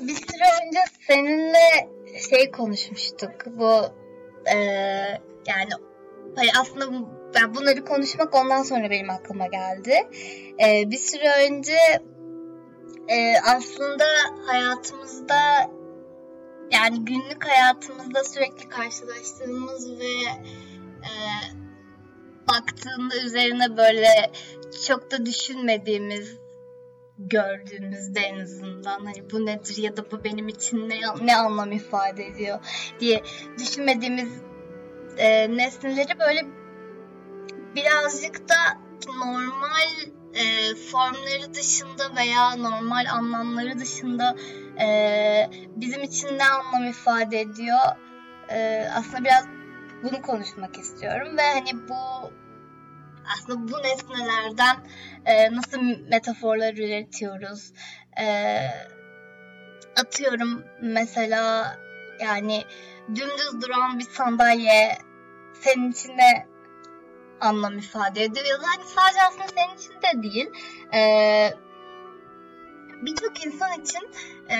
Bir süre önce seninle şey konuşmuştuk. Bu e, yani hayır aslında ben bunları konuşmak ondan sonra benim aklıma geldi. E, bir süre önce e, aslında hayatımızda yani günlük hayatımızda sürekli karşılaştığımız ve e, baktığında üzerine böyle çok da düşünmediğimiz gördüğümüzde en azından hani bu nedir ya da bu benim için ne, ne anlam ifade ediyor diye düşünmediğimiz e, nesneleri böyle birazcık da normal e, formları dışında veya normal anlamları dışında e, bizim için ne anlam ifade ediyor? E, aslında biraz bunu konuşmak istiyorum ve hani bu aslında bu nesnelerden e, nasıl metaforlar üretiyoruz? E, atıyorum mesela yani dümdüz duran bir sandalye senin için ne anlam ifade ediyor? Ya da hani sadece aslında senin için de değil. E, birçok insan için e,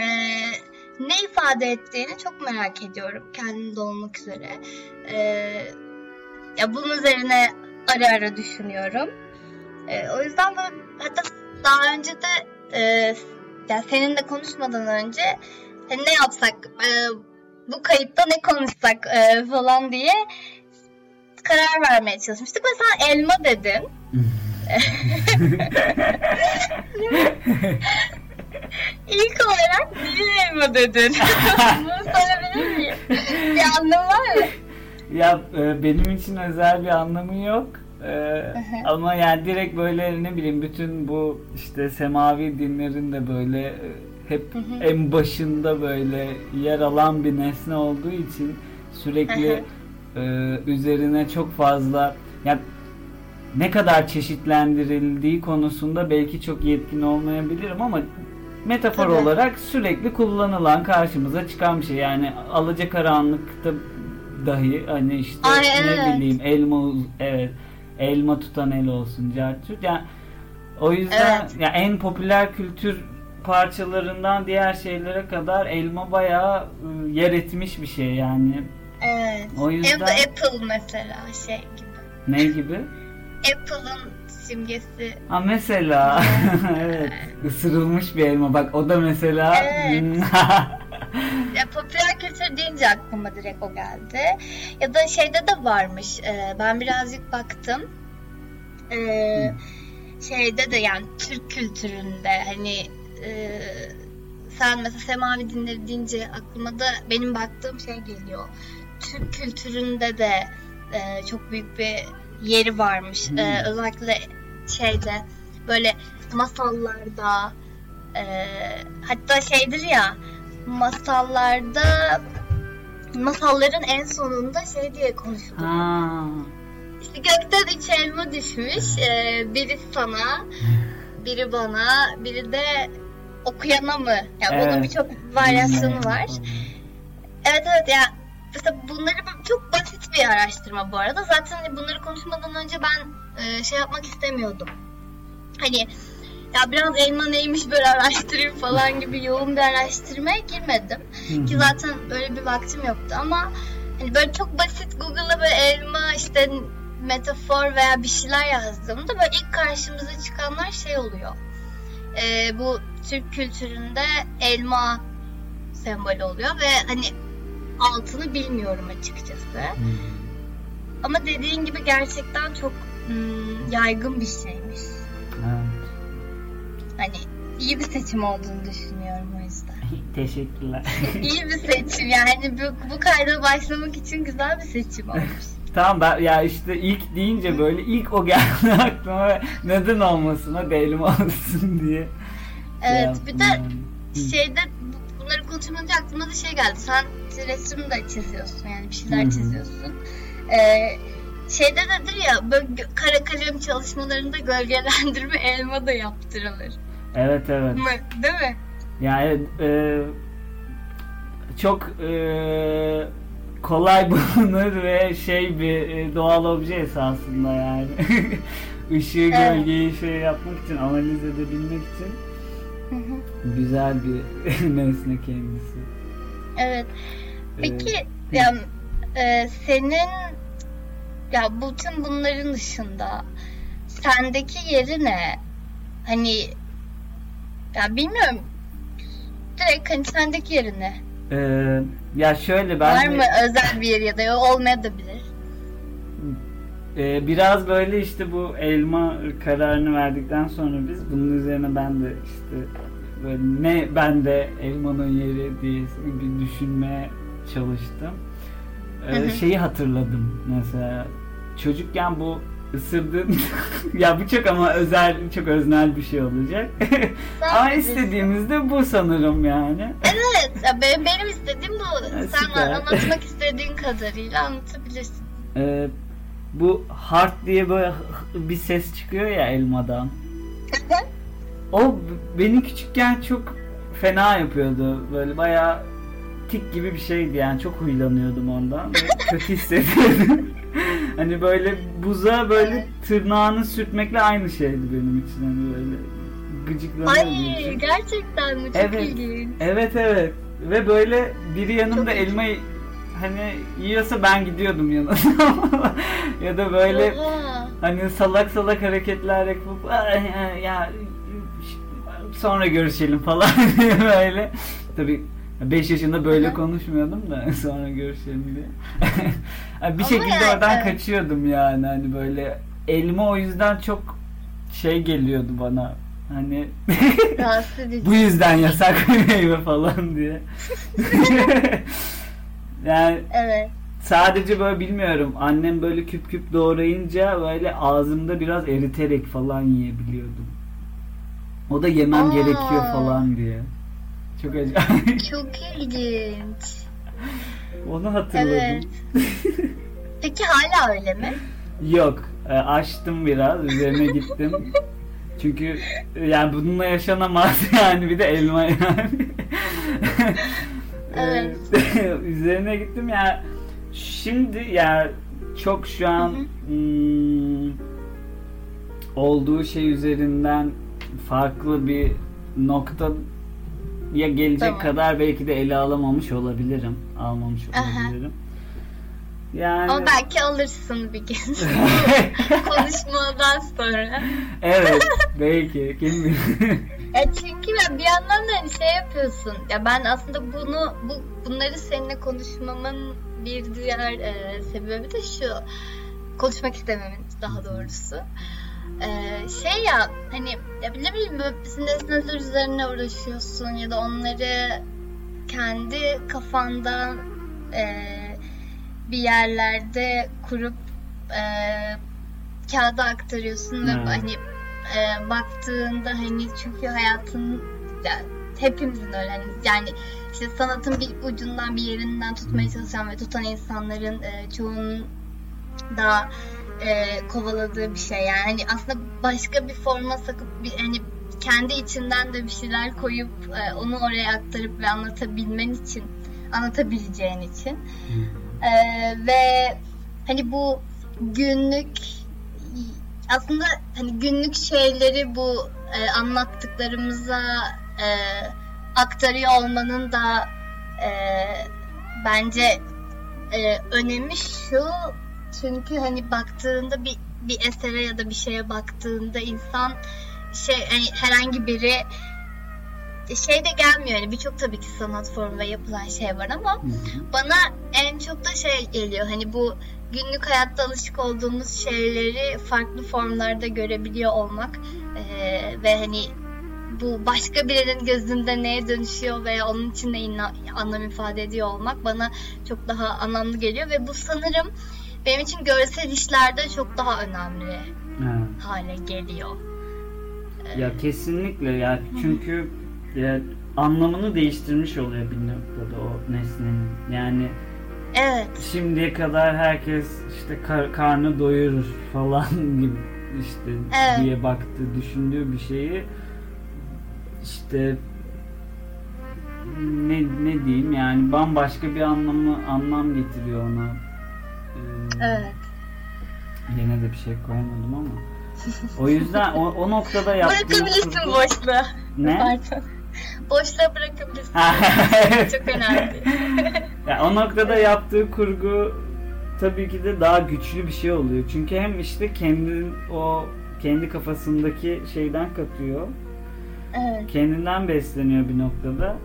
ne ifade ettiğini çok merak ediyorum kendimde olmak üzere. E, ya bunun üzerine ara ara düşünüyorum e, o yüzden böyle hatta daha önce de e, yani seninle konuşmadan önce hani ne yapsak e, bu kayıtta ne konuşsak e, falan diye karar vermeye çalışmıştık ve sen elma dedin. İlk olarak niye elma dedin? Bunu sorabilir miyim? Bir anlamı var mı? Ya e, benim için özel bir anlamı yok. E, ama yani direkt böyle ne bileyim bütün bu işte semavi dinlerin de böyle e, hep en başında böyle yer alan bir nesne olduğu için sürekli e, üzerine çok fazla yani ne kadar çeşitlendirildiği konusunda belki çok yetkin olmayabilirim ama metafor Tabii. olarak sürekli kullanılan karşımıza çıkan bir şey. Yani alacakaranlıkta dahi hani işte Ay, ne evet. bileyim elma evet elma tutan el olsun cartürt. Yani o yüzden Evet. ya en popüler kültür parçalarından diğer şeylere kadar elma bayağı ı, yer etmiş bir şey yani. Evet. O yüzden- Apple mesela şey gibi. Ne gibi? Apple'ın simgesi. Ha mesela evet ısırılmış bir elma bak o da mesela Evet. Ya popüler kültür deyince aklıma direkt o geldi. Ya da şeyde de varmış. e, ben birazcık baktım. E, şeyde de yani Türk kültüründe hani e, sen mesela semavi dinleri deyince aklıma da benim baktığım şey geliyor. Türk kültüründe de e, çok büyük bir yeri varmış. Hmm. E, özellikle şeyde böyle masallarda e, hatta şeydir ya masallarda masalların en sonunda şey diye konuşulur. ha. İşte gökten üç elma düşmüş. Ee, biri sana, biri bana, biri de okuyana mı? Yani bunun Evet. birçok varyasyonu var. Evet evet ya mesela bunları ben- çok basit bir araştırma bu arada. Zaten hani bunları konuşmadan önce ben e, şey yapmak istemiyordum. Hani ya biraz elma neymiş böyle araştırayım falan gibi yoğun bir araştırmaya girmedim. Hı Ki zaten böyle bir vaktim yoktu ama hani böyle çok basit Google'a böyle elma işte metafor veya bir şeyler yazdığımda böyle ilk karşımıza çıkanlar şey oluyor. Ee, bu Türk kültüründe elma sembolü oluyor ve hani altını bilmiyorum açıkçası. Ama dediğin gibi gerçekten çok hmm, yaygın bir şeymiş. Hani iyi bir seçim olduğunu düşünüyorum o yüzden. Teşekkürler. İyi bir seçim yani bu, bu kayda başlamak için güzel bir seçim olmuş. tamam ben ya işte ilk deyince böyle ilk o geldi aklıma neden olmasın hadi elma olsun diye. şey Evet yaptım bir de şeyde bu- bunları konuşmayınca aklıma da şey geldi. Sen resim de çiziyorsun yani bir şeyler çiziyorsun. Ee, şeyde dedir ya böyle kara kalem çalışmalarında gölgelendirme elma da yaptırılır. Evet evet. Değil mi? Yani e, çok e, kolay bulunur ve şey bir e, doğal obje esasında yani. Işığı Evet. gölgeyi şey yapmak için analiz edebilmek için Güzel bir nesne kendisi. Evet. Peki ee, ya, e, senin ya bütün bunların dışında sendeki yeri ne? Hani ya bilmiyorum. Direkt hani sendeki yeri ne? Ee, ya şöyle ben Var mı özel bir yeri ya da olmayabilir? Ee, biraz böyle işte bu elma kararını verdikten sonra biz bunun üzerine ben de işte böyle ne ben de elmanın yeri diye bir düşünmeye çalıştım. Ee, şeyi hatırladım mesela çocukken bu ısırdığın ya bu çok ama özel çok öznel bir şey olacak. ama istediğimizde bu sanırım yani. Evet benim, benim istediğim bu. Sen anlatmak istediğin kadarıyla anlatabilirsin. Ee, bu hard diye böyle bir ses çıkıyor ya elmadan. o beni küçükken çok fena yapıyordu. Böyle bayağı tik gibi bir şeydi yani çok huylanıyordum ondan. kötü hissediyordum. hani böyle buza böyle tırnağını sürtmekle aynı şeydi benim için hani böyle gıcıklanıyordu. Ay gerçekten mi? Çok evet, ilginç. Evet evet. Ve böyle biri yanımda çok elmayı hani yiyorsa ben gidiyordum yanına. ya da böyle Oha. hani salak salak hareketler yapıp ya sonra görüşelim falan diye böyle. Tabii 5 yaşında böyle konuşmuyordum da sonra görüşelim diye. bir Ama şekilde yani, oradan evet. kaçıyordum yani hani böyle elma o yüzden çok şey geliyordu bana. Hani bu yüzden yasak meyve falan diye. yani evet. sadece böyle bilmiyorum annem böyle küp küp doğrayınca böyle ağzımda biraz eriterek falan yiyebiliyordum. O da yemem Aa. gerekiyor falan diye. Çok acayip. Çok ilginç. Onu hatırladım. Evet. Peki hala öyle mi? Yok. E, açtım biraz. Üzerine gittim. Çünkü e, yani bununla yaşanamaz yani bir de elma yani. E, evet. üzerine gittim ya. Yani, şimdi ya yani çok şu an hmm, olduğu şey üzerinden farklı bir nokta ya gelecek tamam. kadar belki de ele alamamış olabilirim. Almamış olabilirim. Aha. Yani... Ama belki alırsın bir gün. Konuşmadan sonra. evet. Belki. Kim bilir. Ya çünkü ya bir yandan da hani şey yapıyorsun. Ya ben aslında bunu bu bunları seninle konuşmamın bir diğer e, sebebi de şu. Konuşmak istememin daha doğrusu. Ee, şey ya hani ya ne bileyim nesneler üzerine uğraşıyorsun ya da onları kendi kafanda e, bir yerlerde kurup e, kağıda aktarıyorsun hmm. ve hani e, baktığında hani çünkü hayatın yani hepimizin öyle hani yani işte sanatın bir ucundan bir yerinden tutmaya çalışan ve tutan insanların e, çoğunun da e, kovaladığı bir şey. Yani hani aslında başka bir forma sakıp bir hani kendi içinden de bir şeyler koyup e, onu oraya aktarıp ve anlatabilmen için anlatabileceğin için. E, ve hani bu günlük aslında hani günlük şeyleri bu e, anlattıklarımıza e, aktarıyor olmanın da e, bence e, önemi şu çünkü hani baktığında bir bir esere ya da bir şeye baktığında insan şey hani herhangi biri şey de gelmiyor yani birçok tabii ki sanat formu yapılan şey var ama Hı-hı. bana en çok da şey geliyor hani bu günlük hayatta alışık olduğumuz şeyleri farklı formlarda görebiliyor olmak ee, ve hani bu başka birinin gözünde neye dönüşüyor veya onun için ne anlam ifade ediyor olmak bana çok daha anlamlı geliyor ve bu sanırım benim için görsel işlerde çok daha önemli evet. hale geliyor. Ya kesinlikle ya çünkü ya anlamını değiştirmiş oluyor bir noktada o nesnenin. Yani Evet. Şimdiye kadar herkes işte kar, karnı doyurur falan gibi işte evet. diye baktı, düşündüğü bir şeyi işte ne ne diyeyim yani bambaşka bir anlamı anlam getiriyor ona Evet. Yine de bir şey koyamadım ama. O yüzden o, o noktada yaptığım Bırakabilirsin kurgu... boşluğa. Ne? Pardon. Boşluğa bırakabilirsin. Çok önemli. ya, o noktada yaptığı kurgu tabii ki de daha güçlü bir şey oluyor. Çünkü hem işte kendi o kendi kafasındaki şeyden katıyor. Evet. Kendinden besleniyor bir noktada.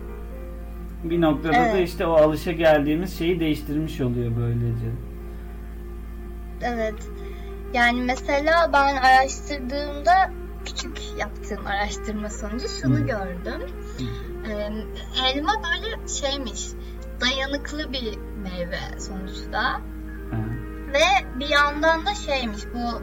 Bir noktada da Evet. işte o alışa geldiğimiz şeyi değiştirmiş oluyor böylece. Evet. Yani mesela ben araştırdığımda küçük yaptığım araştırma sonucu şunu Hı. gördüm. Ee, elma böyle şeymiş, dayanıklı bir meyve sonuçta. Ha. Ve bir yandan da şeymiş bu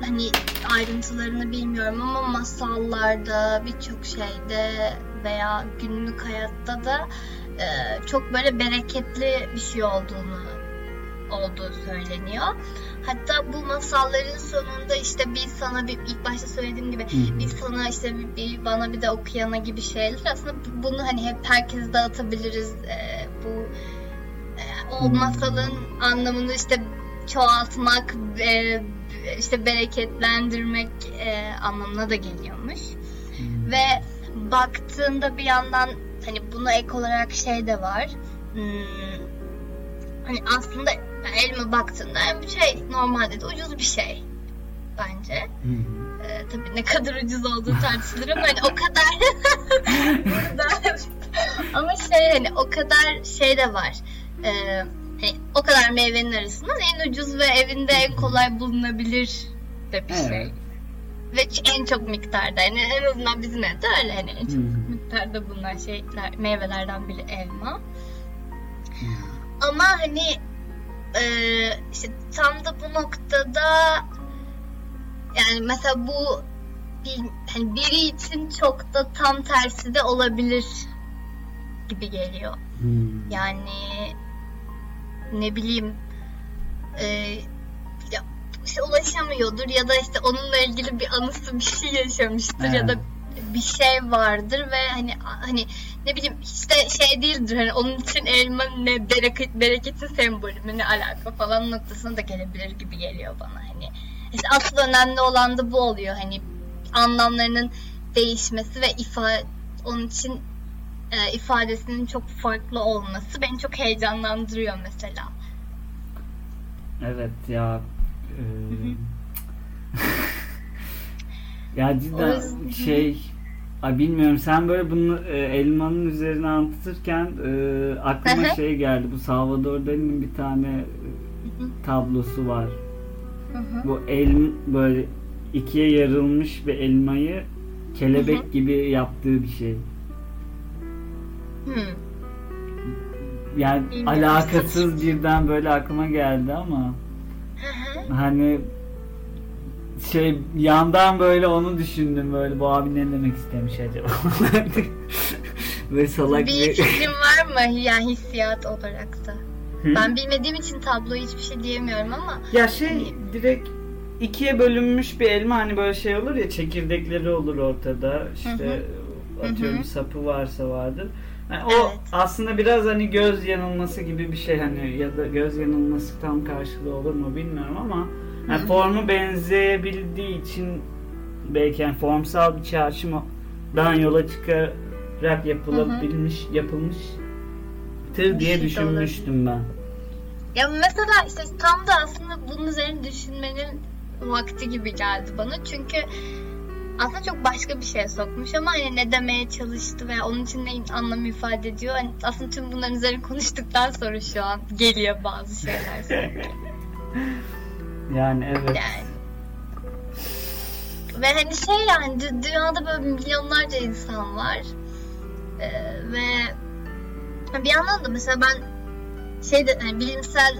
hani ayrıntılarını bilmiyorum ama masallarda birçok şeyde veya günlük hayatta da e, çok böyle bereketli bir şey olduğunu olduğu söyleniyor. Hatta bu masalların sonunda işte bir sana bir ilk başta söylediğim gibi Hı hı. bir sana işte bir, bir bana bir de okuyana gibi şeyler aslında bu- bunu hani hep herkese dağıtabiliriz. E, bu e, o Hmm. masalın anlamını işte çoğaltmak, e, işte bereketlendirmek e, anlamına da geliyormuş. Hmm. Ve baktığında bir yandan hani buna ek olarak şey de var. Hmm, hani aslında elma baktığında bir şey normalde de ucuz bir şey bence. Ee, tabii ne kadar ucuz olduğu tartışılır ama hani o kadar ama şey hani o kadar şey de var. Ee, hani o kadar meyvenin arasından en ucuz ve evinde en kolay bulunabilir de bir Evet. şey. Ve en çok miktarda yani en azından bizim evde öyle hani en çok hı. miktarda bulunan şeyler meyvelerden biri elma. Ama hani e, işte tam da bu noktada yani mesela bu bir, hani biri için çok da tam tersi de olabilir gibi geliyor. Hmm. Yani ne bileyim e, ya, işte ulaşamıyordur ya da işte onunla ilgili bir anısı bir şey yaşamıştır ya da Evet. Bir şey vardır ve hani hani ne bileyim işte şey değildir hani onun için elma ne bereket bereketin sembolü mü ne alaka falan noktasına da gelebilir gibi geliyor bana hani işte asıl önemli olan da bu oluyor hani anlamlarının değişmesi ve ifade onun için e, ifadesinin çok farklı olması beni çok heyecanlandırıyor mesela. Evet ya. e, ya cidden şey Ay bilmiyorum sen böyle bunu e, elmanın üzerine anlatırken e, aklıma Hı hı. şey geldi. Bu Salvador Dali'nin bir tane e, tablosu var. Hı hı. Bu el böyle ikiye yarılmış bir elmayı kelebek hı. gibi yaptığı bir şey. Hmm. Yani Bilmiyorum. alakasız birden böyle aklıma geldi ama Hı hı. hani şey yandan böyle onu düşündüm böyle bu abi ne demek istemiş acaba? Ve salak bir bir... fikrin var mı yani hissiyat olarak da? Hı? Ben bilmediğim için tabloya hiçbir şey diyemiyorum ama Ya şey direkt ikiye bölünmüş bir elma hani böyle şey olur ya çekirdekleri olur ortada işte Hı hı. atıyorum Hı hı. sapı varsa vardır. Yani o Evet. aslında biraz hani göz yanılması gibi bir şey hani ya da göz yanılması tam karşılığı olur mu bilmiyorum ama yani formu benzeyebildiği için belki yani formsal bir çağrışımdan yola çıkarak yapılabilmiş yapılmış tır diye düşünmüştüm ben. ya mesela işte tam da aslında bunun üzerine düşünmenin vakti gibi geldi bana. Çünkü aslında çok başka bir şey sokmuş ama hani ne demeye çalıştı veya onun için ne anlam ifade ediyor. Hani aslında tüm bunların üzerine konuştuktan sonra şu an geliyor bazı şeyler sanki. Yani evet. Yani. Ve hani şey yani dü- dünyada böyle milyonlarca insan var. Ee, ve bir yandan da mesela ben şey de hani bilimsel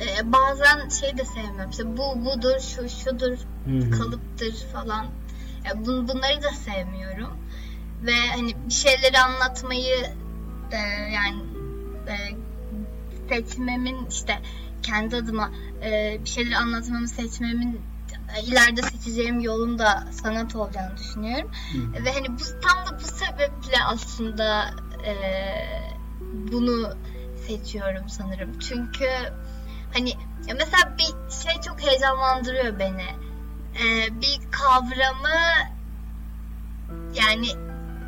e, bazen şey de sevmiyorum. İşte bu budur, şu şudur, Hı hı. kalıptır falan. Ya bun, bunları da sevmiyorum. Ve hani bir şeyleri anlatmayı e, yani e, seçmemin işte kendi adıma e, bir şeyleri anlatmamı seçmemin e, ileride seçeceğim yolun da sanat olacağını düşünüyorum. Hı. Ve hani bu tam da bu sebeple aslında e, bunu seçiyorum sanırım. Çünkü hani mesela bir şey çok heyecanlandırıyor beni. e, bir kavramı yani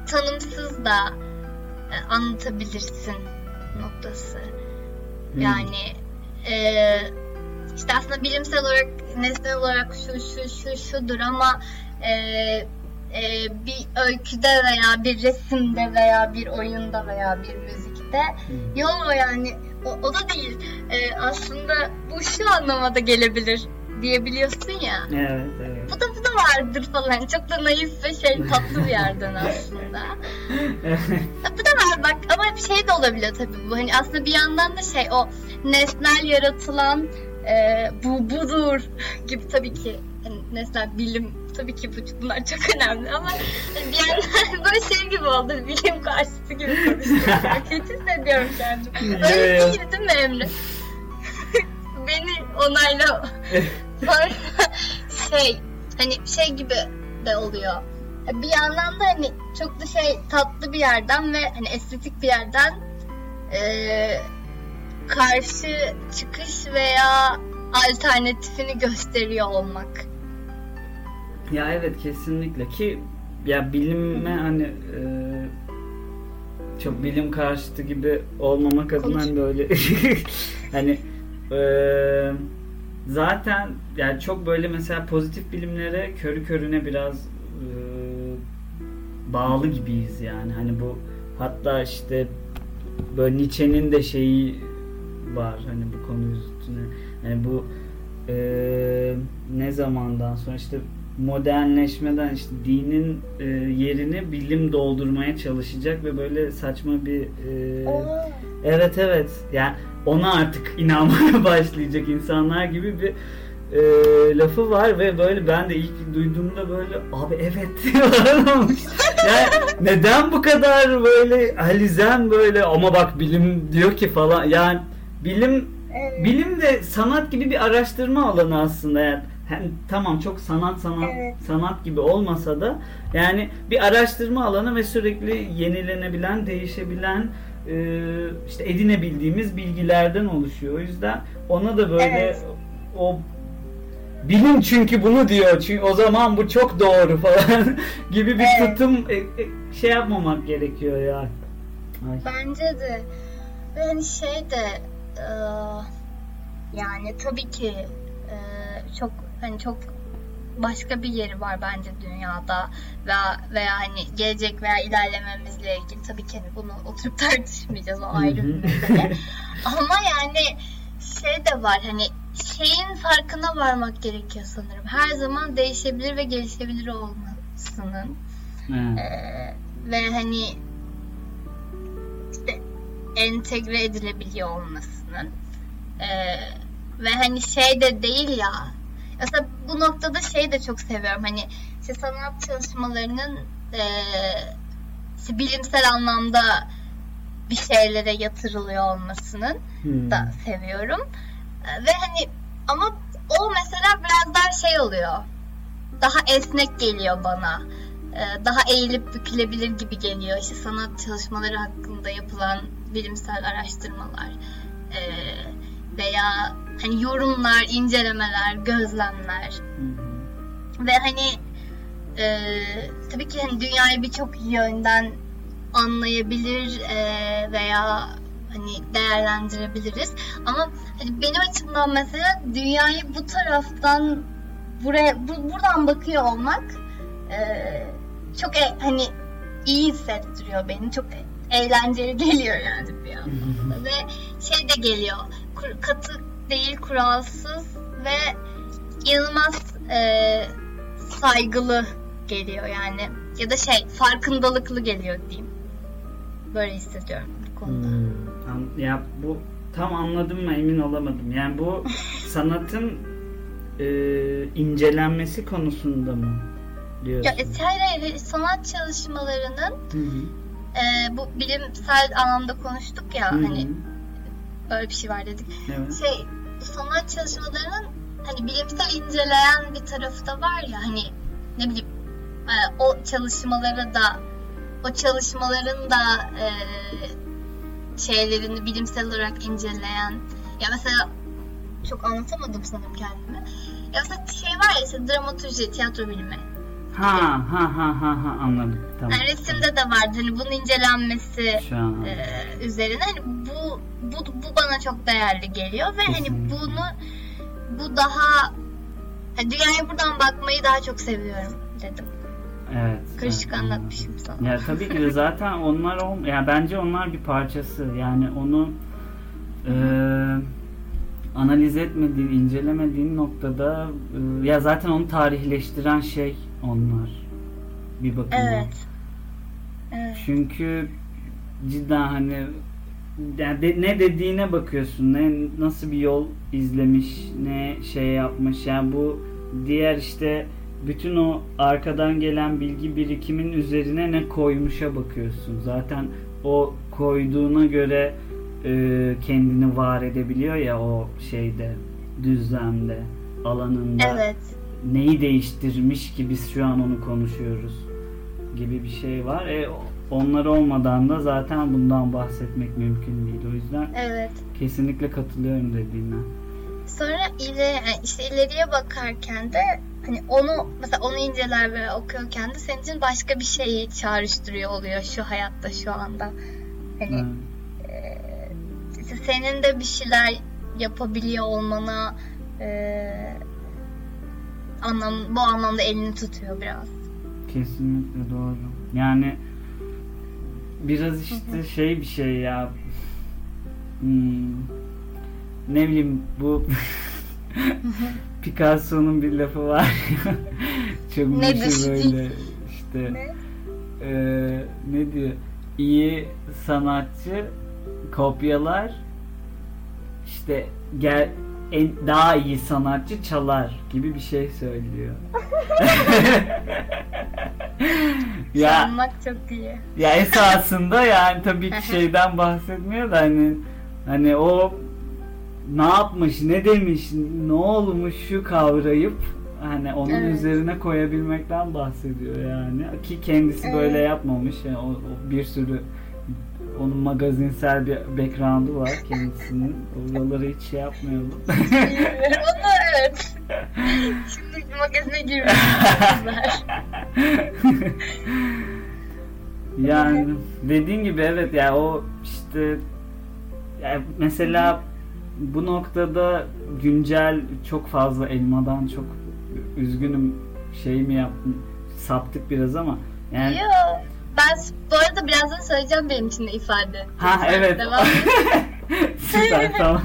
tanımsız da e, anlatabilirsin noktası. Yani e, işte aslında bilimsel olarak nesnel olarak şu şu şu şudur ama e, e, bir öyküde veya bir resimde veya bir oyunda veya bir müzikte hmm. yol o yani o, o da değil e, aslında bu şu anlamada gelebilir diyebiliyorsun ya. Evet, evet. Bu da bu da vardır falan. Çok da naif ve şey tatlı bir yerden aslında. bu da var bak ama şey de olabiliyor tabii bu. Hani aslında bir yandan da şey o nesnel yaratılan e, bu budur gibi tabii ki yani nesnel bilim tabii ki bu, bunlar çok önemli ama hani bir yandan böyle şey gibi oldu bilim karşıtı gibi konuşuyorum. Kötü hissediyorum kendimi. Öyle değil değil mi Emre? Beni onayla. Sonra şey hani şey gibi de oluyor. Bir yandan da hani çok da şey tatlı bir yerden ve hani estetik bir yerden e, karşı çıkış veya alternatifini gösteriyor olmak. Ya evet kesinlikle ki ya bilime hani e, çok bilim karşıtı gibi olmamak adına hani böyle hani e, zaten yani çok böyle mesela pozitif bilimlere körü körüne biraz e, bağlı gibiyiz yani. Hani bu hatta işte böyle Nietzsche'nin de şeyi var hani bu konu üstüne. Yani bu e, ne zamandan sonra işte modernleşmeden işte dinin e, yerini bilim doldurmaya çalışacak ve böyle saçma bir e, evet evet. Yani ona artık inanmaya başlayacak insanlar gibi bir e, lafı var ve böyle ben de ilk duyduğumda böyle abi evet yani neden bu kadar böyle alizem böyle ama bak bilim diyor ki falan yani bilim evet. bilim de sanat gibi bir araştırma alanı aslında yani hem tamam çok sanat sanat evet. sanat gibi olmasa da yani bir araştırma alanı ve sürekli yenilenebilen, değişebilen e, işte edinebildiğimiz bilgilerden oluşuyor. O yüzden ona da böyle evet. o bilim çünkü bunu diyor. Çünkü o zaman bu çok doğru falan gibi bir evet. tutum e, e, şey yapmamak gerekiyor ya. Ay. Bence de. Ben şey de e, yani tabii ki e, çok hani çok başka bir yeri var bence dünyada veya veya hani gelecek veya ilerlememizle ilgili tabii ki hani bunu oturup tartışmayacağız o ayrı bir mesele. Ama yani şey de var hani şeyin farkına varmak gerekiyor sanırım. Her zaman değişebilir ve gelişebilir olmasının. Ee, ve hani işte entegre edilebiliyor olmasının. Ee, ve hani şey de değil ya Mesela bu noktada şey de çok seviyorum. Hani işte sanat çalışmalarının e, bilimsel anlamda bir şeylere yatırılıyor olmasının hmm. da seviyorum. E, ve hani ama o mesela biraz daha şey oluyor. Daha esnek geliyor bana. E, daha eğilip bükülebilir gibi geliyor. İşte sanat çalışmaları hakkında yapılan bilimsel araştırmalar. E, veya hani yorumlar, incelemeler, gözlemler ve hani e, tabii ki hani dünyayı birçok yönden anlayabilir e, veya hani değerlendirebiliriz. Ama hani benim açımdan mesela dünyayı bu taraftan buraya bu, buradan bakıyor olmak e, çok e, hani iyi hissettiriyor beni. Çok eğlenceli geliyor yani bir anda. Ve şey de geliyor. Katı değil, kuralsız ve inanılmaz e, saygılı geliyor yani. Ya da şey farkındalıklı geliyor diyeyim. Böyle hissediyorum bu konuda. Hmm, ya bu tam anladım mı emin olamadım. Yani bu sanatın e, incelenmesi konusunda mı diyorsun? Ya, hayır hayır sanat çalışmalarının hı hı. E, bu bilimsel anlamda konuştuk ya hı hı. hani Öyle bir şey var dedik. Evet. Şey sanat çalışmalarının hani bilimsel inceleyen bir tarafı da var ya hani ne bileyim e, o çalışmaları da o çalışmaların da e, şeylerini bilimsel olarak inceleyen ya mesela çok anlatamadım sanırım kendimi. Ya mesela şey var ya işte dramaturji, tiyatro bilimi. Ha ha ha ha ha anladım. Tamam. Yani resimde de vardı hani bunun incelenmesi an. e, üzerine hani bu, bu bu bana çok değerli geliyor ve hani Kesinlikle. bunu bu daha hani dünyaya buradan bakmayı daha çok seviyorum dedim. Evet. Karışık evet, anlatmışım sana. Ya tabii ki de zaten onlar ol ya bence onlar bir parçası. Yani onu e, analiz etmediğin, incelemediğin noktada e, ya zaten onu tarihleştiren şey onlar. Bir bakıma. Evet. Evet. Çünkü cidden hani yani ne dediğine bakıyorsun, ne nasıl bir yol izlemiş, ne şey yapmış. Yani bu diğer işte bütün o arkadan gelen bilgi birikimin üzerine ne koymuşa bakıyorsun. Zaten o koyduğuna göre e, kendini var edebiliyor ya o şeyde, düzlemde, alanında Evet. Neyi değiştirmiş ki biz şu an onu konuşuyoruz gibi bir şey var. E, onlar olmadan da zaten bundan bahsetmek mümkün değil. O yüzden Evet. kesinlikle katılıyorum dediğine. Sonra ileri, işte ileriye bakarken de hani onu mesela onu inceler ve okuyorken de senin için başka bir şeyi çağrıştırıyor oluyor şu hayatta şu anda. Hani Evet. işte senin de bir şeyler yapabiliyor olmana e, anlam bu anlamda elini tutuyor biraz. Kesinlikle doğru. Yani biraz işte şey bir şey ya. Hmm, ne bileyim bu Picasso'nun bir lafı var ya. Çok Nedir? meşhur böyle işte Ne? Ee, ne diyor? İyi sanatçı kopyalar işte gel en, daha iyi sanatçı çalar gibi bir şey söylüyor. ya Sanmak çok iyi. ya esasında yani tabii ki şeyden bahsetmiyor da hani hani o ne yapmış, ne demiş, ne olmuş şu kavrayıp hani onun Evet. üzerine koyabilmekten bahsediyor yani ki kendisi Evet. böyle yapmamış yani o, o bir sürü onun magazinsel bir background'u var kendisinin. Oraları hiç şey yapmayalım. Ama evet. Şimdi magazine girmiş yani dediğin gibi evet ya o işte ya mesela bu noktada güncel çok fazla elmadan çok üzgünüm şey mi yaptım saptık biraz ama yani Yo, ben bu arada birazdan söyleyeceğim benim için de ifade. ha Lütfen evet Devam süper tamam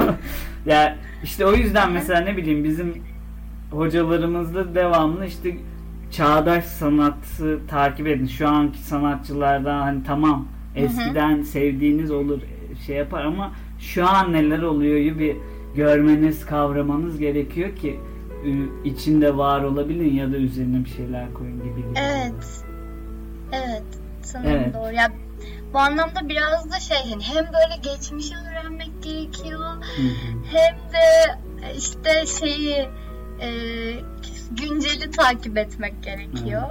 ya işte o yüzden mesela ne bileyim bizim hocalarımızda devamlı işte çağdaş sanatı takip edin. Şu anki sanatçılardan hani tamam eskiden sevdiğiniz olur şey yapar ama şu an neler oluyor bir görmeniz, kavramanız gerekiyor ki içinde var olabilin ya da üzerine bir şeyler koyun gibi. gibi. Evet. Evet. Sanırım Evet. doğru. Ya, bu anlamda biraz da şey hani hem böyle geçmişi öğrenmek gerekiyor Hı hı. hem de işte şeyi e, günceli takip etmek gerekiyor.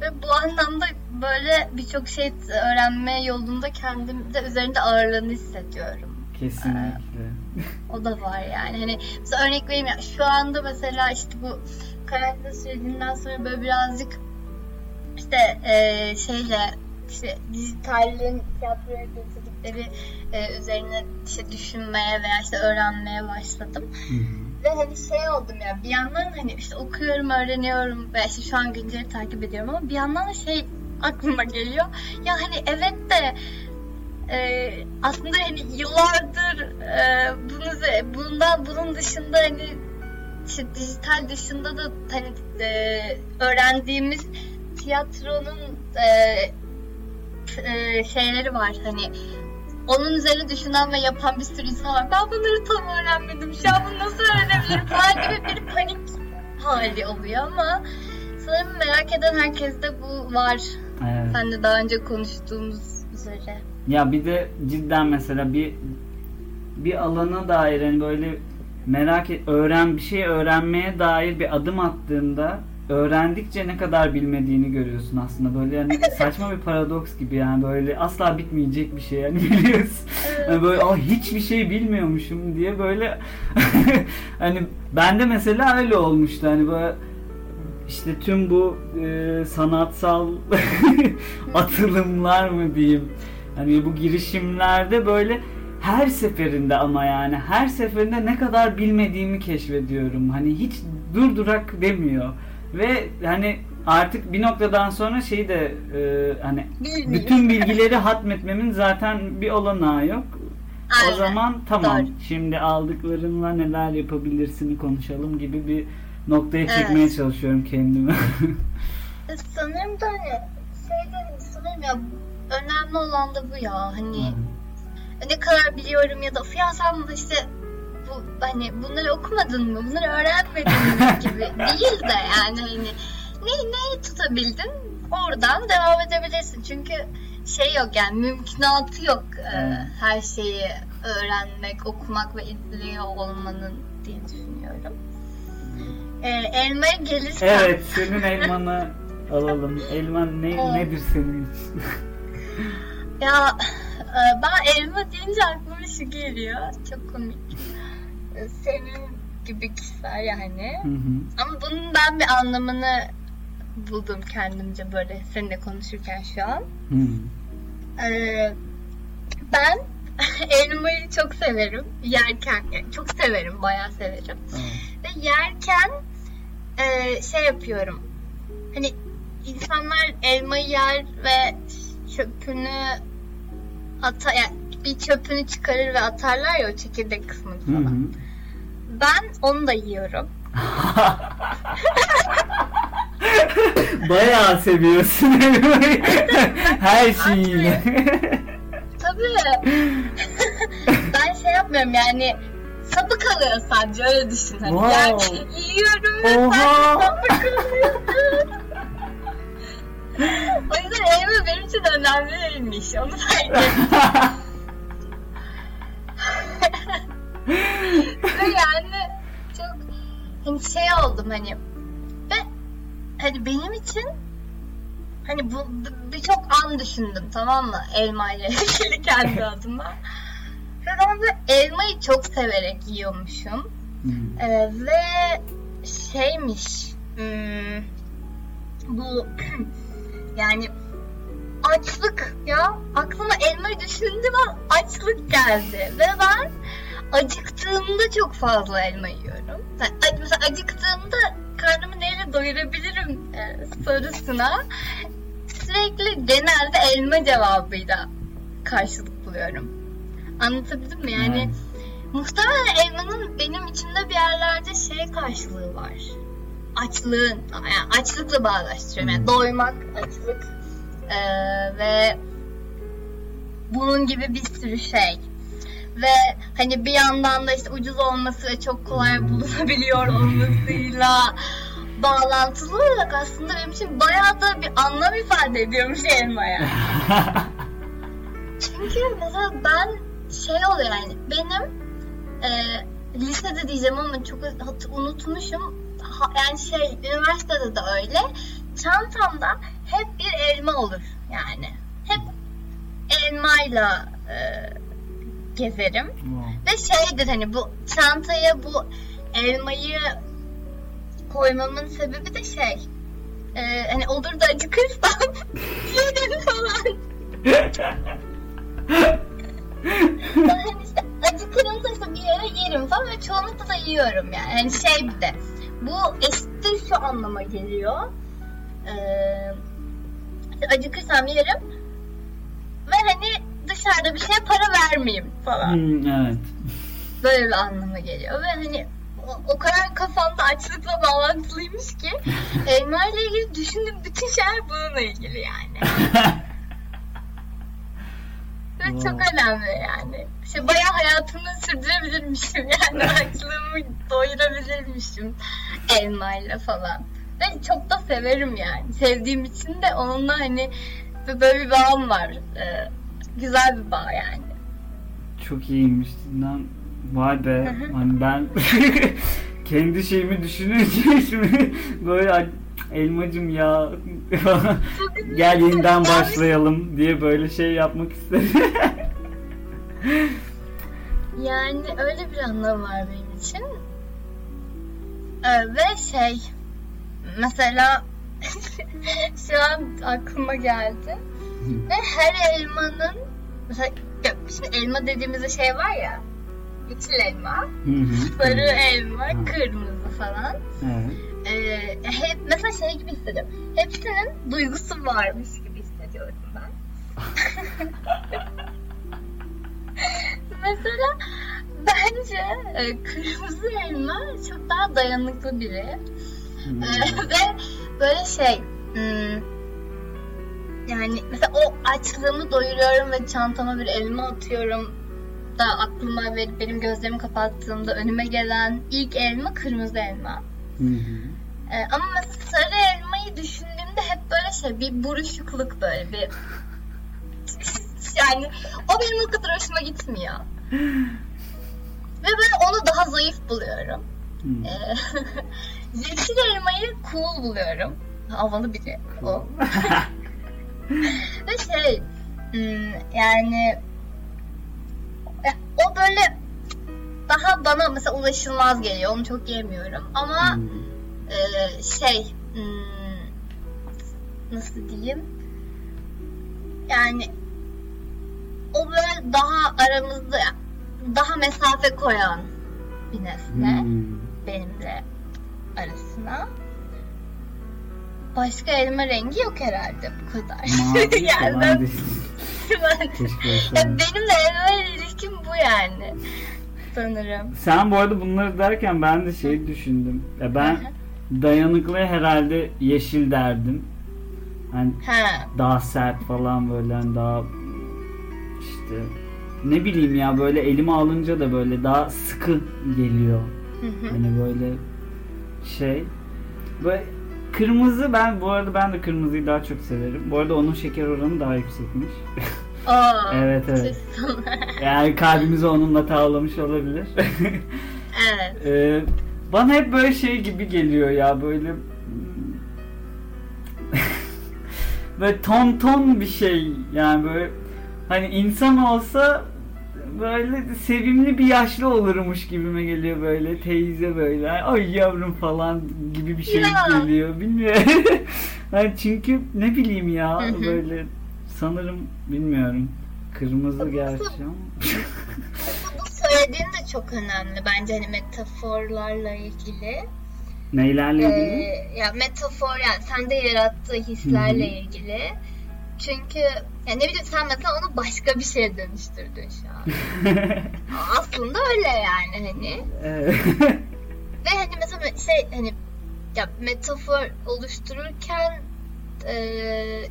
Ve bu anlamda böyle birçok şey öğrenme yolunda kendimde üzerinde ağırlığını hissediyorum. Kesinlikle. O da var yani. Hani mesela örnek vereyim ya şu anda mesela işte bu karantina sürecinden sonra böyle birazcık işte eee şeyle işte dijitalin tiyatroya getirdikleri eee, üzerine işte düşünmeye veya işte öğrenmeye başladım. Hı hı. Ve hani şey oldum ya bir yandan hani işte okuyorum, öğreniyorum ve işte şu an günceli takip ediyorum ama bir yandan da şey aklıma geliyor. Ya hani evet de e, aslında hani yıllardır e, bunu bundan bunun dışında hani işte dijital dışında da hani e, öğrendiğimiz tiyatronun e, e, şeyleri var hani onun üzerine düşünen ve yapan bir sürü insan var. Ben bunları tam öğrenmedim. Şu an bunu nasıl öğrenebilirim falan gibi bir panik hali oluyor ama sanırım merak eden herkeste bu var. Evet. Sen de daha önce konuştuğumuz üzere. Ya bir de cidden mesela bir bir alana dair hani böyle merak et, öğren bir şey öğrenmeye dair bir adım attığında öğrendikçe ne kadar bilmediğini görüyorsun aslında böyle yani saçma bir paradoks gibi yani böyle asla bitmeyecek bir şey yani biliyorsun. Evet. Yani böyle ah hiçbir şey bilmiyormuşum diye böyle hani bende mesela öyle olmuştu hani böyle işte tüm bu e, sanatsal atılımlar mı diyeyim hani bu girişimlerde böyle her seferinde ama yani her seferinde ne kadar bilmediğimi keşfediyorum. Hani hiç durdurak demiyor. Ve hani artık bir noktadan sonra şey de e, hani Bilmiyorum. bütün bilgileri hatmetmemin zaten bir olanağı yok. Aynen. O zaman tamam Doğru. şimdi aldıklarınla neler yapabilirsin konuşalım gibi bir noktaya Evet. çekmeye çalışıyorum kendimi. Sanırım da hani şeyde sanırım ya önemli olan da bu ya hani ne kadar biliyorum ya da ya sen işte bu hani bunları okumadın mı bunları öğrenmedin mi gibi değil de yani hani ne neyi tutabildin oradan devam edebilirsin çünkü şey yok yani mümkünatı yok e, her şeyi öğrenmek okumak ve izliyor olmanın diye düşünüyorum. E, elmaya gelirsem evet senin elmanı alalım. Elman ne, Evet. nedir senin için? Ya e, ben elma deyince aklıma şu geliyor. Çok komik. Senin gibi kişiler yani. Hı hı. Ama bunun ben bir anlamını buldum kendimce böyle seninle konuşurken şu an. Hı. Ee, ben elmayı çok severim. Yerken yani çok severim, bayağı severim. Evet. Ve yerken e, şey yapıyorum. Hani insanlar elmayı yer ve çöpünü ata yani bir çöpünü çıkarır ve atarlar ya o çekirdek kısmını Hı falan. hı. Ben onu da yiyorum. Bayağı seviyorsun. Her şeyiyle. Tabii. ben şey yapmıyorum yani sapı kalıyor sadece öyle düşün. Hani Wow. yerken yiyorum ve Oha. sapı kalıyor. o yüzden elma benim için önemli değilmiş. Onu fark ettim. Ve yani çok hani şey oldum hani ve hani benim için hani bu birçok an düşündüm tamam mı elma ile ilgili kendi adıma. Ve ben elmayı çok severek yiyormuşum. Hı. Ee, ve şeymiş hmm, bu yani açlık ya aklıma elmayı düşündüm ama açlık geldi ve ben acıktığımda çok fazla elma yiyorum. Yani ac- mesela acıktığımda karnımı neyle doyurabilirim e, sorusuna sürekli genelde elma cevabıyla karşılık buluyorum. Anlatabildim mi? Yani Evet. muhtemelen elmanın benim içimde bir yerlerde şey karşılığı var. Açlığın, yani açlıkla bağdaştırıyorum. Yani Hmm. doymak, açlık ee, ve bunun gibi bir sürü şey. Ve hani bir yandan da işte ucuz olması ve çok kolay bulunabiliyor olmasıyla bağlantılı olarak aslında benim için bayağı da bir anlam ifade ediyormuş elmaya. Çünkü mesela ben şey oluyor yani benim e, lisede diyeceğim ama çok unutmuşum. Ha- yani şey üniversitede de öyle. Çantamda hep bir elma olur yani. Hep elmayla e, gezerim. Wow. Ve şeydir hani bu çantaya bu elmayı koymamın sebebi de şey. e, hani olur da acıkırsam yerim falan. Ben hani işte acıkırım da işte bir yere yerim falan ve çoğunlukla da yiyorum yani. Hani şey bir de bu eşittir şu anlama geliyor. Ee, acıkırsam yerim ve hani dışarıda bir şeye para vermeyeyim falan. Hı, evet. Böyle bir anlama geliyor ve hani o, o kadar kafamda açlıkla bağlantılıymış ki elma ile ilgili düşündüğüm bütün şeyler bununla ilgili yani. Ve Wow. çok önemli yani. İşte bayağı hayatımı sürdürebilirmişim yani açlığımı doyurabilirmişim elmayla falan. Ve çok da severim yani. Sevdiğim için de onunla hani böyle bir bağım var. Ee, güzel bir bağ yani. Çok iyiymiş. Cidden vay be. Hani ben kendi şeyimi düşününce şimdi böyle "Ay, elmacım ya gel yeniden başlayalım diye böyle şey yapmak istedim. yani öyle bir anlam var benim için. Ee, ve şey mesela şu an aklıma geldi. Ve her elmanın mesela şimdi elma dediğimizde şey var ya yeşil elma, sarı elma, kırmızı falan. Evet. Ee, hep mesela şey gibi hissediyorum. Hepsinin duygusu varmış gibi hissediyorum ben. mesela bence e, kırmızı elma çok daha dayanıklı biri. Ee, ve böyle şey hmm, yani mesela o açlığımı doyuruyorum ve çantama bir elma atıyorum da aklıma ve benim gözlerimi kapattığımda önüme gelen ilk elma kırmızı elma. Ee, ama mesela sarı elmayı düşündüğümde hep böyle şey bir buruşukluk böyle bir yani o benim o kadar hoşuma gitmiyor. Ve ben onu daha zayıf buluyorum. Ee, yeşil elmayı cool buluyorum. Havalı biri o. Ve şey hmm, yani o böyle daha bana mesela ulaşılmaz geliyor. Onu çok yemiyorum. Ama hmm. e, şey hmm, nasıl diyeyim yani o böyle daha aramızda daha mesafe koyan bir nesne hmm. benimle arasına. Başka elma rengi yok herhalde bu kadar. Mavi yani ben, ben, benimle elma ilişkim bu yani sanırım. Sen bu arada bunları derken ben de şey düşündüm. Ya ben dayanıklı herhalde yeşil derdim. Hani ha. daha sert falan böyle hani daha işte ne bileyim ya böyle elime alınca da böyle daha sıkı geliyor. Hani böyle şey böyle kırmızı ben bu arada ben de kırmızıyı daha çok severim. Bu arada onun şeker oranı daha yüksekmiş. Aa, evet evet. yani kalbimizi onunla tavlamış olabilir. evet. Ee, bana hep böyle şey gibi geliyor ya böyle böyle ton ton bir şey yani böyle hani insan olsa böyle sevimli bir yaşlı olurmuş gibime geliyor böyle teyze böyle ay yavrum falan gibi bir şey ya. geliyor bilmiyorum. yani çünkü ne bileyim ya böyle sanırım bilmiyorum kırmızı gerçi ama. Bu söylediğin de çok önemli bence hani metaforlarla ilgili. Neylerle ilgili? Ee, ya metafor yani sende yarattığı hislerle Hı-hı. ilgili. Çünkü ya ne bileyim sen mesela onu başka bir şeye dönüştürdün şu an. Aslında öyle yani hani. Ve hani mesela şey hani ya metafor oluştururken e,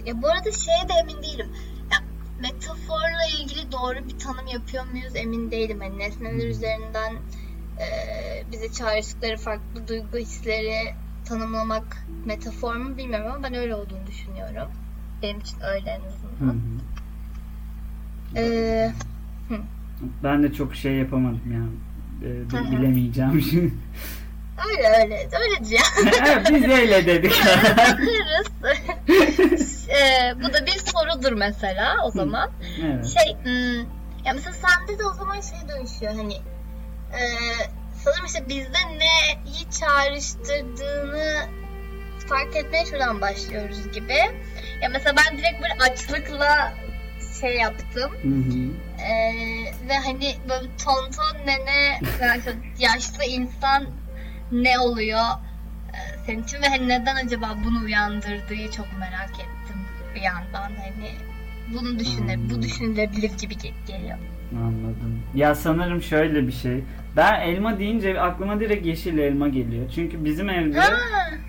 ya bu arada şeye de emin değilim. Ya metaforla ilgili doğru bir tanım yapıyor muyuz emin değilim. Hani nesneler üzerinden e, bize çağrıştıkları farklı duygu hisleri tanımlamak metafor mu bilmiyorum ama ben öyle olduğunu düşünüyorum. Benim için öyle en azından. Hı hı. Ee, hı. Ben de çok şey yapamadım yani. Ee, bilemeyeceğim şimdi. Öyle öyle. Öyle diyor. evet, biz öyle dedik. ee, bu da bir sorudur mesela o zaman. Evet. Şey, hmm, ya mesela sende de o zaman şey dönüşüyor hani e, sanırım işte bizde neyi çağrıştırdığını fark etmeye şuradan başlıyoruz gibi. Ya mesela ben direkt böyle açlıkla şey yaptım. Hı hı. Ee, ve hani böyle tonton nene yani yaşlı insan ne oluyor ee, senin için ve hani neden acaba bunu uyandırdığı çok merak ettim bir yandan hani bunu düşüne bu düşünülebilir gibi geliyor. Anladım. Ya sanırım şöyle bir şey. Ben elma deyince aklıma direkt yeşil elma geliyor. Çünkü bizim evde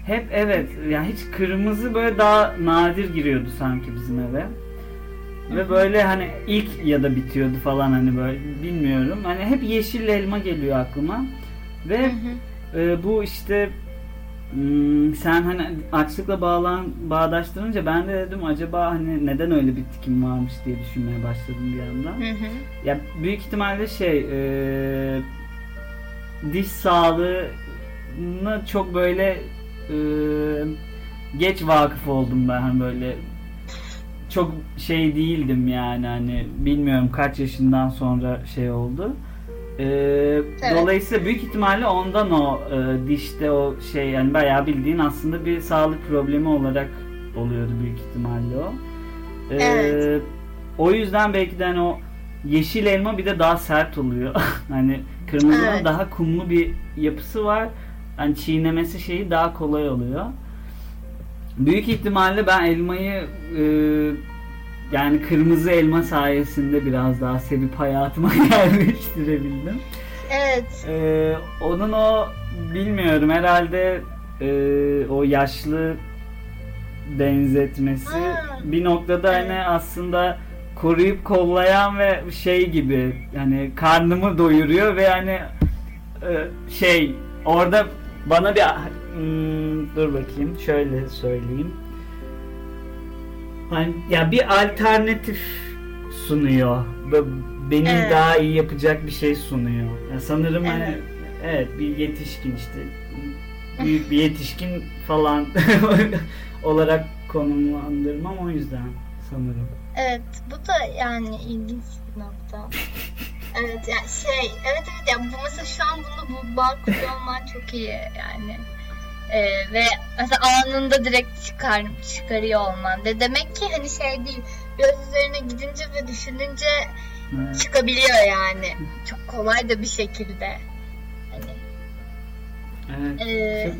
hep evet ya yani hiç kırmızı böyle daha nadir giriyordu sanki bizim eve. Ve böyle hani ilk ya da bitiyordu falan hani böyle bilmiyorum. Hani hep yeşil elma geliyor aklıma. Ve e, bu işte Hmm, sen hani açlıkla bağlan bağdaştırınca ben de dedim acaba hani neden öyle bir tikim varmış diye düşünmeye başladım bir yandan. Hı hı. Ya büyük ihtimalle şey e, diş sağlığına çok böyle e, geç vakıf oldum ben hani böyle çok şey değildim yani hani bilmiyorum kaç yaşından sonra şey oldu. Ee, evet. Dolayısıyla büyük ihtimalle ondan o e, dişte o şey yani bayağı bildiğin aslında bir sağlık problemi olarak oluyordu büyük ihtimalle o. Ee, evet. O yüzden belki de hani o yeşil elma bir de daha sert oluyor. hani kırmızının evet. daha kumlu bir yapısı var. Hani çiğnemesi şeyi daha kolay oluyor. Büyük ihtimalle ben elmayı e, yani kırmızı elma sayesinde biraz daha sevip hayatıma yerleştirebildim. Evet. Ee, onun o bilmiyorum herhalde e, o yaşlı benzetmesi ha. bir noktada hani evet. hani aslında koruyup kollayan ve şey gibi yani karnımı doyuruyor ve hani e, şey orada bana bir hmm, dur bakayım şöyle söyleyeyim hani ya bir alternatif sunuyor beni evet. daha iyi yapacak bir şey sunuyor yani sanırım hani evet. hani evet bir yetişkin işte büyük bir yetişkin falan olarak konumlandırmam o yüzden sanırım. Evet bu da yani ilginç bir nokta. evet yani şey evet evet yani bu mesela şu an bunu bu bağ kuruyor olman çok iyi yani. Ee, ve mesela anında direkt çıkar, çıkarıyor olman de demek ki hani şey değil biraz üzerine gidince ve düşününce evet. çıkabiliyor yani çok kolay da bir şekilde hani Evet. Ee,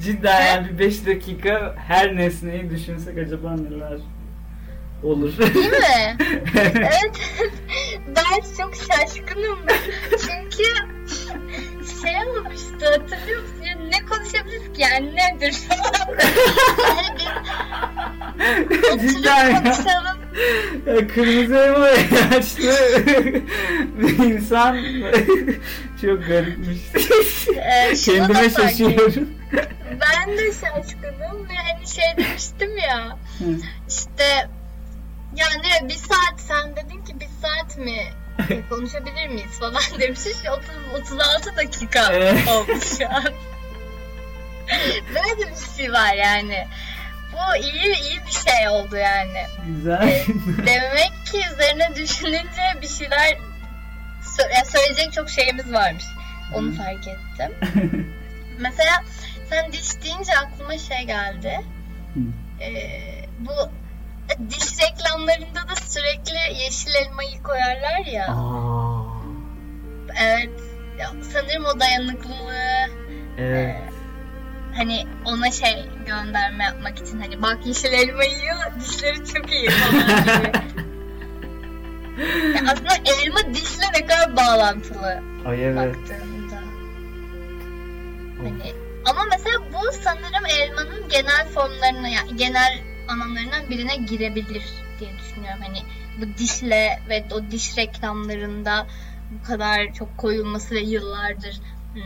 Cidden yani bir 5 dakika her nesneyi düşünsek acaba neler olur. Değil mi? evet. Ben çok şaşkınım. Çünkü şey olmuştu hatırlıyor musun? Ya ne konuşabiliriz ki yani nedir. Cidden konuşalım. Ya, kırmızı elma yaşlı bir insan çok garipmiş. Ee, Kendime şaşıyorum. Ben de şaşkınım ve hani şey demiştim ya işte yani bir saat sen dedin ki bir saat mi konuşabilir miyiz falan demişiz. 30, 36 dakika olmuş şu an. Böyle bir şey var yani. Bu iyi iyi bir şey oldu yani. Güzel. E, demek ki üzerine düşününce bir şeyler söyleyecek çok şeyimiz varmış. Onu Hı. fark ettim. Mesela sen diş deyince aklıma şey geldi. Ee, bu diş reklamlarında da sürekli yeşil elmayı koyarlar ya. Aa. Evet. Sanırım o dayanıklılığı. Evet. E, hani ona şey gönderme yapmak için hani bak yeşil elma yiyor dişleri çok iyi falan gibi. yani aslında elma dişle ne kadar bağlantılı Ay evet. baktığında. Hani, ama mesela bu sanırım elmanın genel formlarını yani genel alanlarından birine girebilir diye düşünüyorum. Hani bu dişle ve o diş reklamlarında bu kadar çok koyulması ve yıllardır hmm,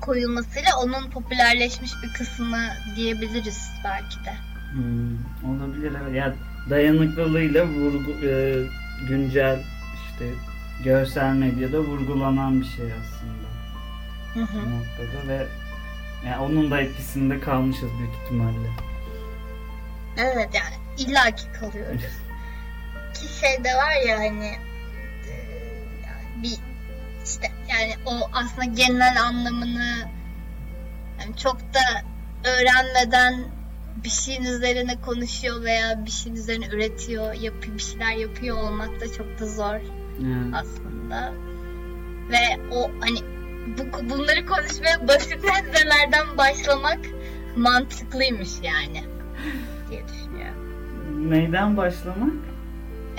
koyulmasıyla onun popülerleşmiş bir kısmı diyebiliriz belki de. Hmm, olabilir evet. Ya dayanıklılığıyla vurgu e, güncel işte görsel medyada vurgulanan bir şey aslında. Hı hı. Bu noktada ve yani onun da etkisinde kalmışız büyük ihtimalle. Evet yani illaki kalıyoruz. Ki şey de var ya hani e, bir işte yani o aslında genel anlamını yani çok da öğrenmeden bir şeyin üzerine konuşuyor veya bir şeyin üzerine üretiyor, yapıyor, bir şeyler yapıyor olmak da çok da zor hmm. aslında. Ve o hani bu, bunları konuşmaya basit nesnelerden başlamak mantıklıymış yani diye düşünüyorum. Neyden başlamak?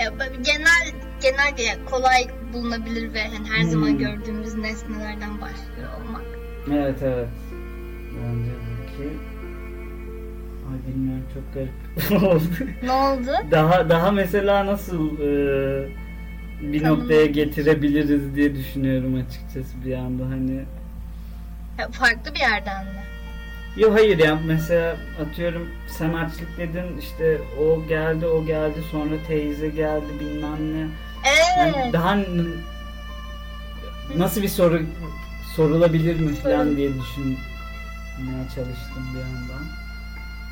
Ya, genel genel kolay bulunabilir ve hani her hmm. zaman gördüğümüz nesnelerden başlıyor olmak. Evet evet. Bence ki Ay bilmiyorum çok garip oldu. Ne oldu? Daha daha mesela nasıl e, bir Tanım. noktaya getirebiliriz diye düşünüyorum açıkçası bir anda hani. Ya, farklı bir yerden mi? Yok hayır ya mesela atıyorum sen açlık dedin işte o geldi o geldi sonra teyze geldi bilmem ne. Evet. Yani daha nasıl bir soru sorulabilir mi falan diye düşünmeye çalıştım bir yandan.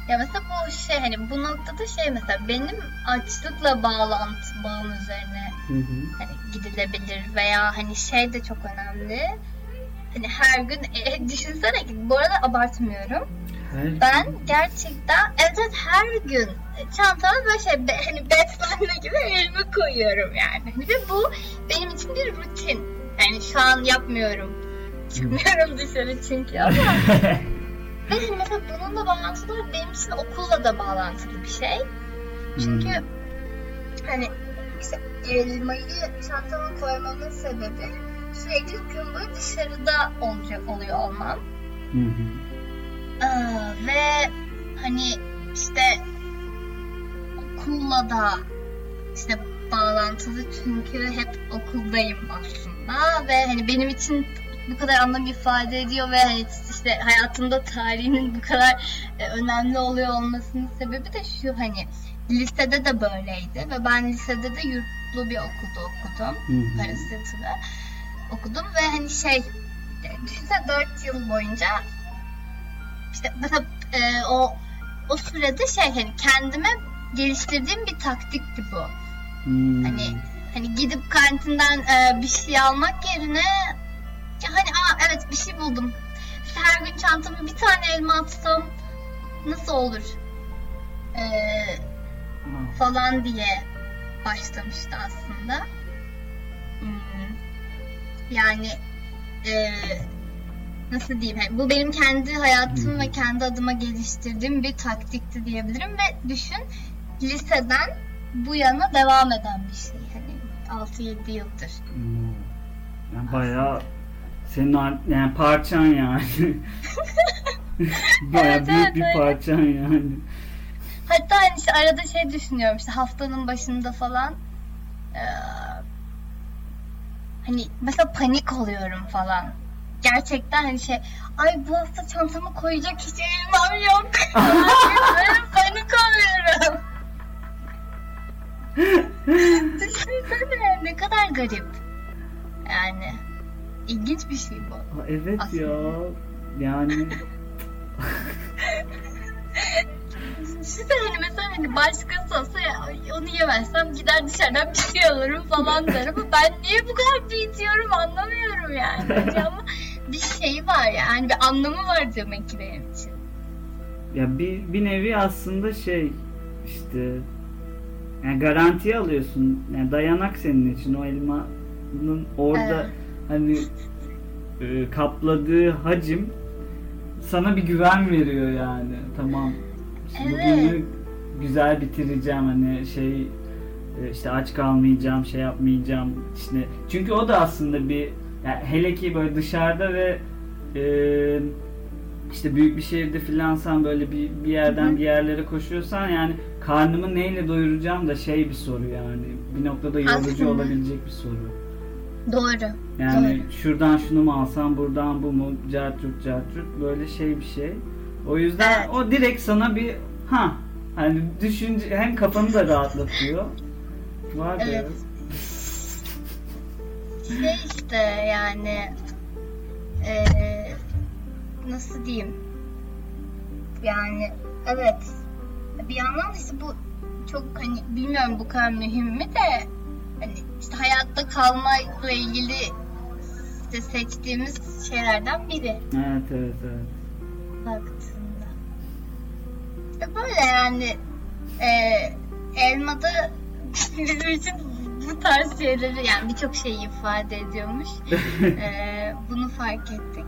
Ya mesela bu şey hani bu noktada şey mesela benim açlıkla bağlantı bağım üzerine Hı hı. hani gidilebilir veya hani şey de çok önemli. Hani her gün e, düşünsene ki bu arada abartmıyorum. Her Ben gerçekten evet, evet her gün çantama böyle şey be- hani beslenme gibi elime koyuyorum yani. Ve bu benim için bir rutin. Yani şu an yapmıyorum. Çıkmıyorum dışarı çünkü ama ve hani mesela bununla bağlantılı olarak benim için okulla da bağlantılı bir şey. Çünkü hani işte elmayı çantama koymamın sebebi sürekli gün boyu dışarıda olacak oluyor olmam. Hı hı. Aa, ve hani işte okulla da işte bağlantılı çünkü hep okuldayım aslında ve hani benim için bu kadar anlam ifade ediyor ve hani işte hayatımda tarihinin bu kadar e, önemli oluyor olmasının sebebi de şu hani lisede de böyleydi ve ben lisede de yurtlu bir okulda okudum. Hı hı. Okudum ve hani şey e, düşünsene 4 yıl boyunca işte mesela e, o o sürede şey hani kendime geliştirdiğim bir taktikti bu. Hmm. Hani hani gidip kantinden e, bir şey almak yerine ya hani aa evet bir şey buldum. İşte her gün çantama bir tane elma atsam nasıl olur? Ee, falan diye başlamıştı aslında. Hmm. Yani e, nasıl diyeyim? hani bu benim kendi hayatım Hı. ve kendi adıma geliştirdiğim bir taktikti diyebilirim ve düşün liseden bu yana devam eden bir şey. Hani 6-7 yıldır. Hmm. Yani bayağı senin yani parçan yani. bayağı Evet, büyük evet, bir öyle. parçan yani. Hatta hani işte arada şey düşünüyorum işte haftanın başında falan hani mesela panik oluyorum falan. Gerçekten hani şey ay bu hafta çantama koyacak hiç elmam yok. Böyle panik oluyorum. Düşünsene ne kadar garip. Yani ilginç bir şey bu. Aa, evet Aslında. ya. Yani Düşünsene hani mesela hani başkası olsa ya, "Ay, onu yemezsem gider dışarıdan bir şey alırım falan derim. Ben niye bu kadar büyütüyorum anlamıyorum yani. Ama bir şey var yani bir anlamı var demek ki benim için. ya bir bir nevi aslında şey işte yani garantiye alıyorsun. Yani dayanak senin için o elmanın orada Evet. hani e, kapladığı hacim sana bir güven veriyor yani. Tamam. Evet. Bugünü güzel bitireceğim hani şey e, işte aç kalmayacağım, şey yapmayacağım. İşte çünkü o da aslında bir yani hele ki böyle dışarıda ve e, işte büyük bir şehirde filansan böyle bir, bir yerden bir yerlere koşuyorsan yani karnımı neyle doyuracağım da şey bir soru yani. Bir noktada yorucu Aslında. olabilecek bir soru. Doğru. Yani Doğru. şuradan şunu mu alsam, buradan bu mu, cartçurt cartçurt böyle şey bir şey. O yüzden Evet. o direkt sana bir ha hani düşünce hem kafanı da rahatlatıyor. Var Evet. Şey işte yani eee, nasıl diyeyim yani evet bir yandan da işte bu çok hani bilmiyorum bu kadar mühim mi de hani işte hayatta kalmayla ilgili işte seçtiğimiz şeylerden biri Evet evet evet. baktığında. Böyle yani eee elmada bizim için bu tarz şeyleri yani birçok şeyi ifade ediyormuş. Ee, bunu fark ettik.